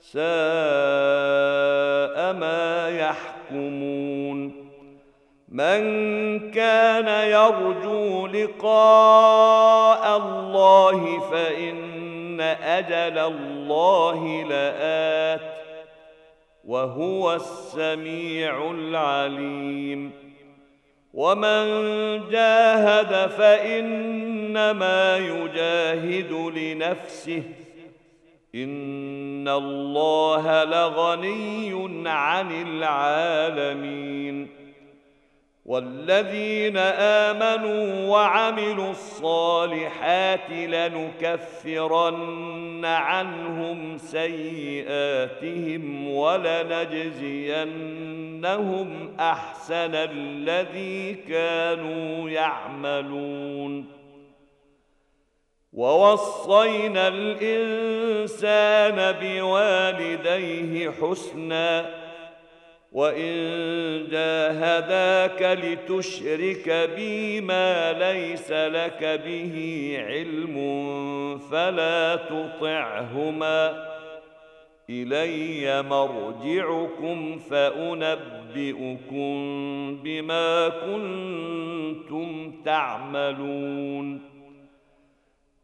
ساء ما يحكمون. من كان يرجو لقاء الله فإن أجل الله لآت وهو السميع العليم. ومن جاهد فإنما يجاهد لنفسه ان الله لغني عن العالمين والذين امنوا وعملوا الصالحات لنكفرن عنهم سيئاتهم ولنجزينهم احسن الذي كانوا يعملون ووصينا الإنسان بوالديه حسنا وإن جاهداك لتشرك بي ما ليس لك به علم فلا تطعهما. إلي مرجعكم فأنبئكم بما كنتم تعملون.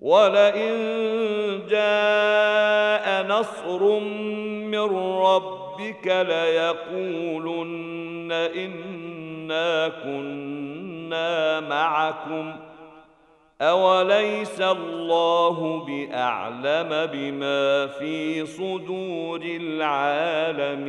ولئن جاء نصر من ربك ليقولن إنا كنا معكم. أوليس الله بأعلم بما في صدور العالمين؟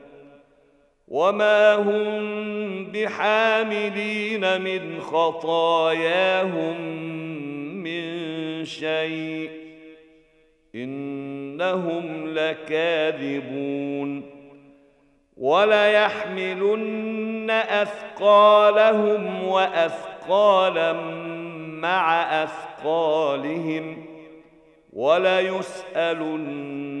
وما هم بحاملين من خطاياهم من شيء انهم لكاذبون وليحملن اثقالهم واثقالا مع اثقالهم وليسالن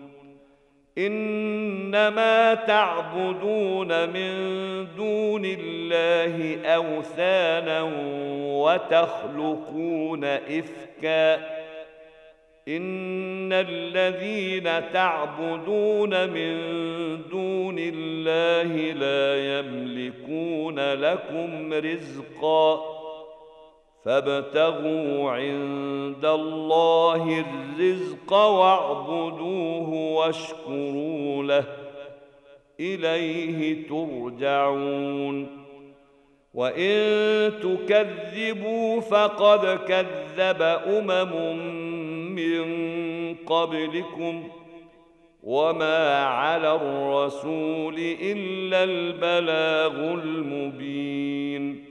إنما تعبدون من دون الله أوثانا وتخلقون إفكا. إن الذين تعبدون من دون الله لا يملكون لكم رزقا. فابتغوا عند الله الرزق واعبدوه واشكروا له. إليه ترجعون. وإن تكذبوا فقد كذب أمم من قبلكم. وما على الرسول إلا البلاغ المبين.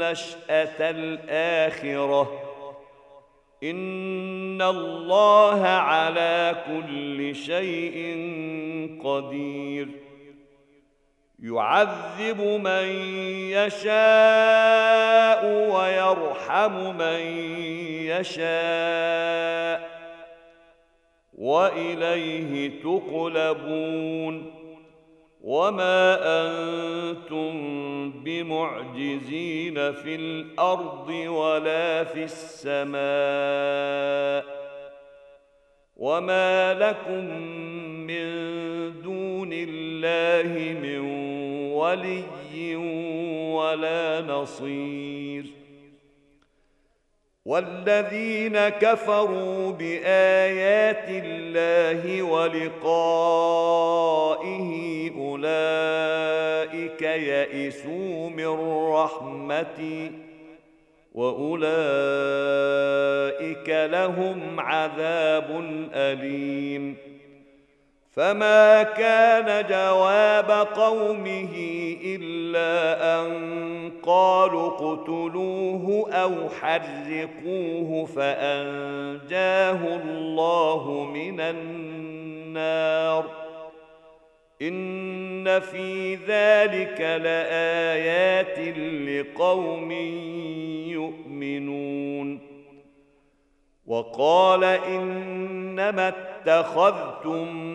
النشأة الآخرة. إن الله على كل شيء قدير. يعذب من يشاء ويرحم من يشاء. وإليه تقلبون. وما أنتم بمعجزين في الأرض ولا في السماء وما لكم من دون الله من ولي ولا نصير والذين كفروا بآيات الله ولقائه أولئك يئسوا من رحمتي وأولئك لهم عذاب أليم. فما كان جواب قومه الا ان قالوا اقتلوه أو حرقوه فانجاه الله من النار ان في ذلك لايات لقوم يؤمنون وقال انما اتخذتم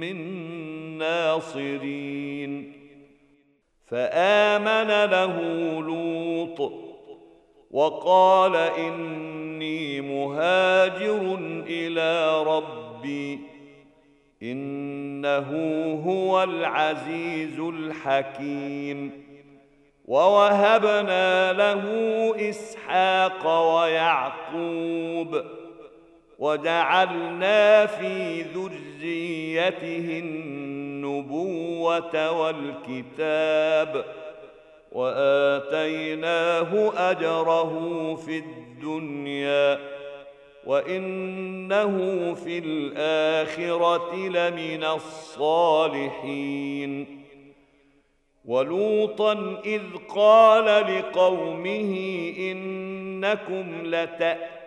من ناصرين. فآمن له لوط وقال إني مهاجر إلى ربي إنه هو العزيز الحكيم. ووهبنا له إسحاق ويعقوب وجعلنا في ذريته النبوة والكتاب وآتيناه أجره في الدنيا وإنه في الآخرة لمن الصالحين ولوطا إذ قال لقومه إنكم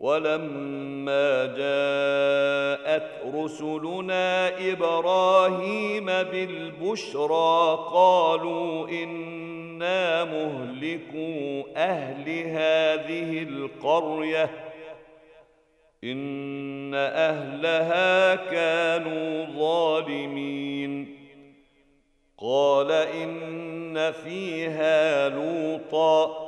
ولما جاءت رسلنا إبراهيم بالبشرى قالوا إنا مهلكو أهل هذه القرية. إن أهلها كانوا ظالمين. قال إن فيها لوطا.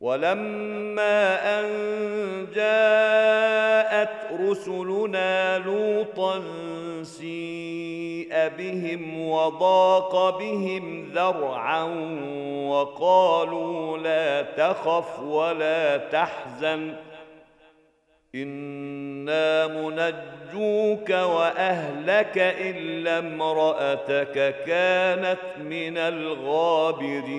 ولما أن جاءت رسلنا لوطا سيء بهم وضاق بهم ذرعا وقالوا لا تخف ولا تحزن إنا منجوك وأهلك إلا امرأتك كانت من الغابرين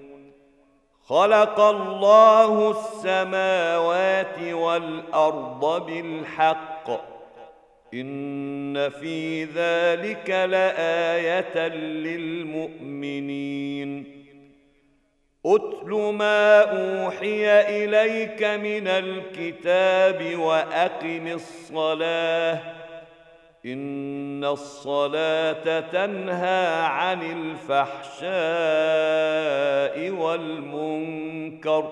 خلق الله السماوات والأرض بالحق. إن في ذلك لآية للمؤمنين. اتل ما أوحي إليك من الكتاب وأقم الصلاة. إن الصلاة تنهى عن الفحشاء والمنكر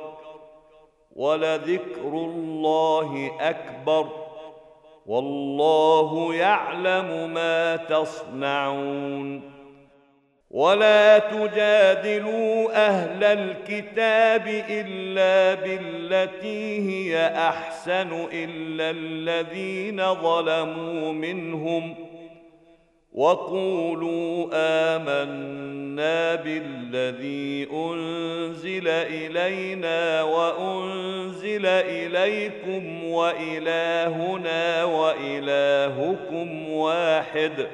ولذكر الله أكبر والله يعلم ما تصنعون ولا تجادلوا أهل الكتاب الا بالتي هي احسن الا الذين ظلموا منهم وقولوا امنا بالذي انزل الينا وانزل اليكم والهنا والهكم واحد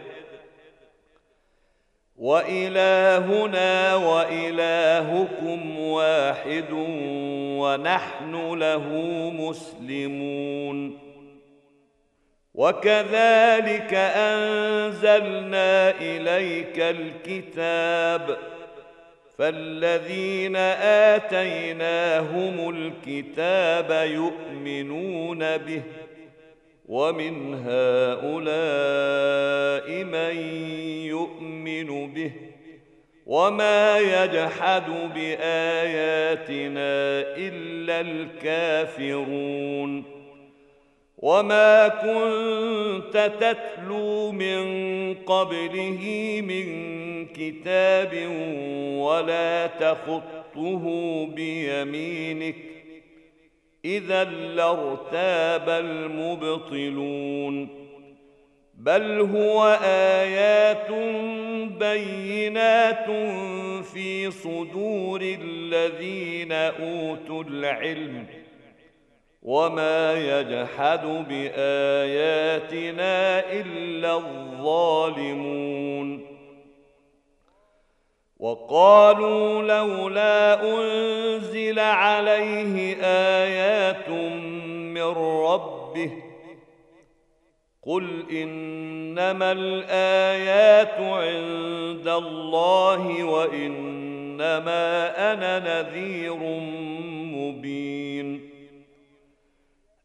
وإلهنا وإلهكم واحد ونحن له مسلمون. وكذلك أنزلنا إليك الكتاب فالذين آتيناهم الكتاب يؤمنون به ومن هؤلاء من يؤمن به وما يجحد بآياتنا إلا الكافرون وما كنت تتلو من قبله من كتاب ولا تخطه بيمينك إذا لارتاب المبطلون. بل هو آيات بينات في صدور الذين أوتوا العلم. وما يجحد بآياتنا إلا الظالمون. وقالوا لولا أنزل عليه آيات من ربه قل إنما الآيات عند الله وإنما أنا نذير مبين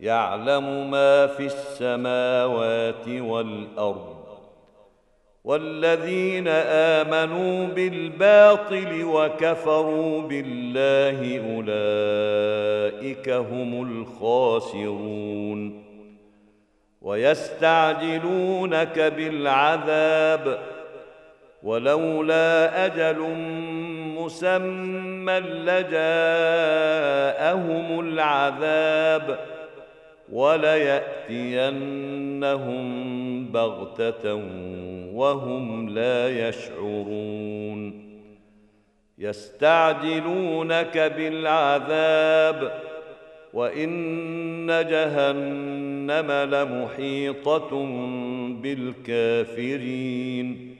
يعلم ما في السماوات والأرض والذين آمنوا بالباطل وكفروا بالله أولئك هم الخاسرون ويستعجلونك بالعذاب ولولا أجل مسمى لجاءهم العذاب وليأتينهم بغتة وهم لا يشعرون. يستعجلونك بالعذاب وإن جهنم لمحيطة بالكافرين.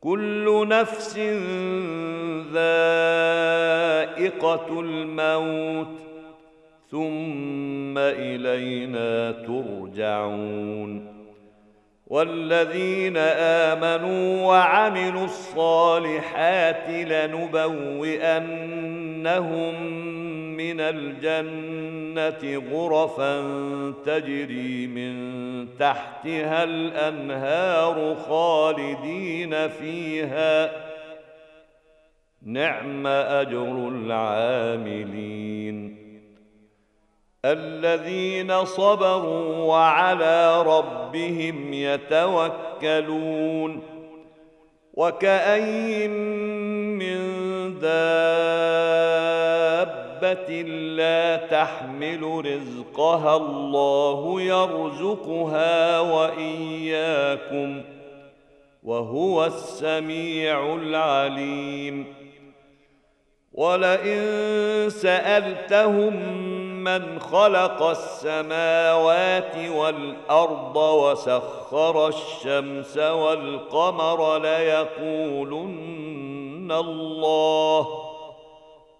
كل نفس ذائقة الموت ثم إلينا ترجعون والذين آمنوا وعملوا الصالحات لنبوئنهم من الجنة غرفا تجري من تحتها الأنهار خالدين فيها. نعم أجر العاملين. الذين صبروا وعلى ربهم يتوكلون. وكأين من دابه لا تحمل رزقها الله يرزقها واياكم وهو السميع العليم ولئن سالتهم من خلق السماوات والارض وسخر الشمس والقمر ليقولن الله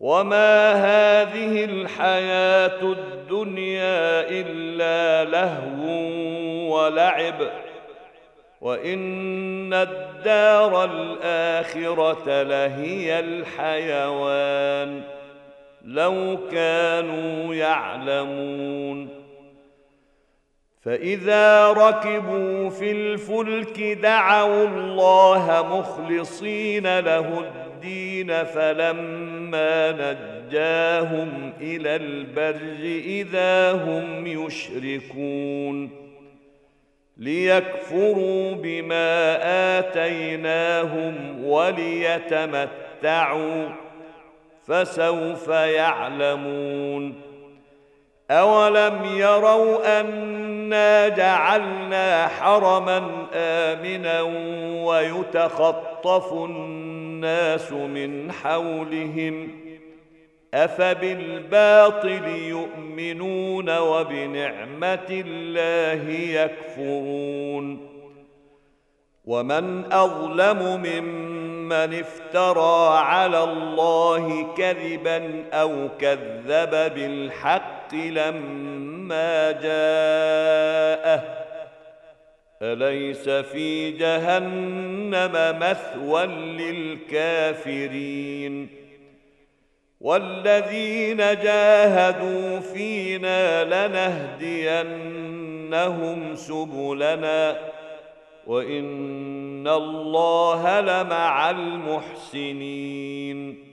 وما هذه الحياة الدنيا الا لهو ولعب وان الدار الاخره لهي الحيوان لو كانوا يعلمون فاذا ركبوا في الفلك دعوا الله مخلصين له الدين فلما نجاهم إلى البر إذا هم يشركون ليكفروا بما آتيناهم وليتمتعوا فسوف يعلمون أولم يروا أنا جعلنا حرما آمنا ويتخطف الناس من حولهم أفبالباطل يؤمنون وبنعمة الله يكفرون ومن أظلم ممن افترى على الله كذبا أو كذب بالحق لما جاءه أليس في جهنم مثوى للكافرين؟ والذين جاهدوا فينا لنهدينهم سبلنا وإن الله لمع المحسنين.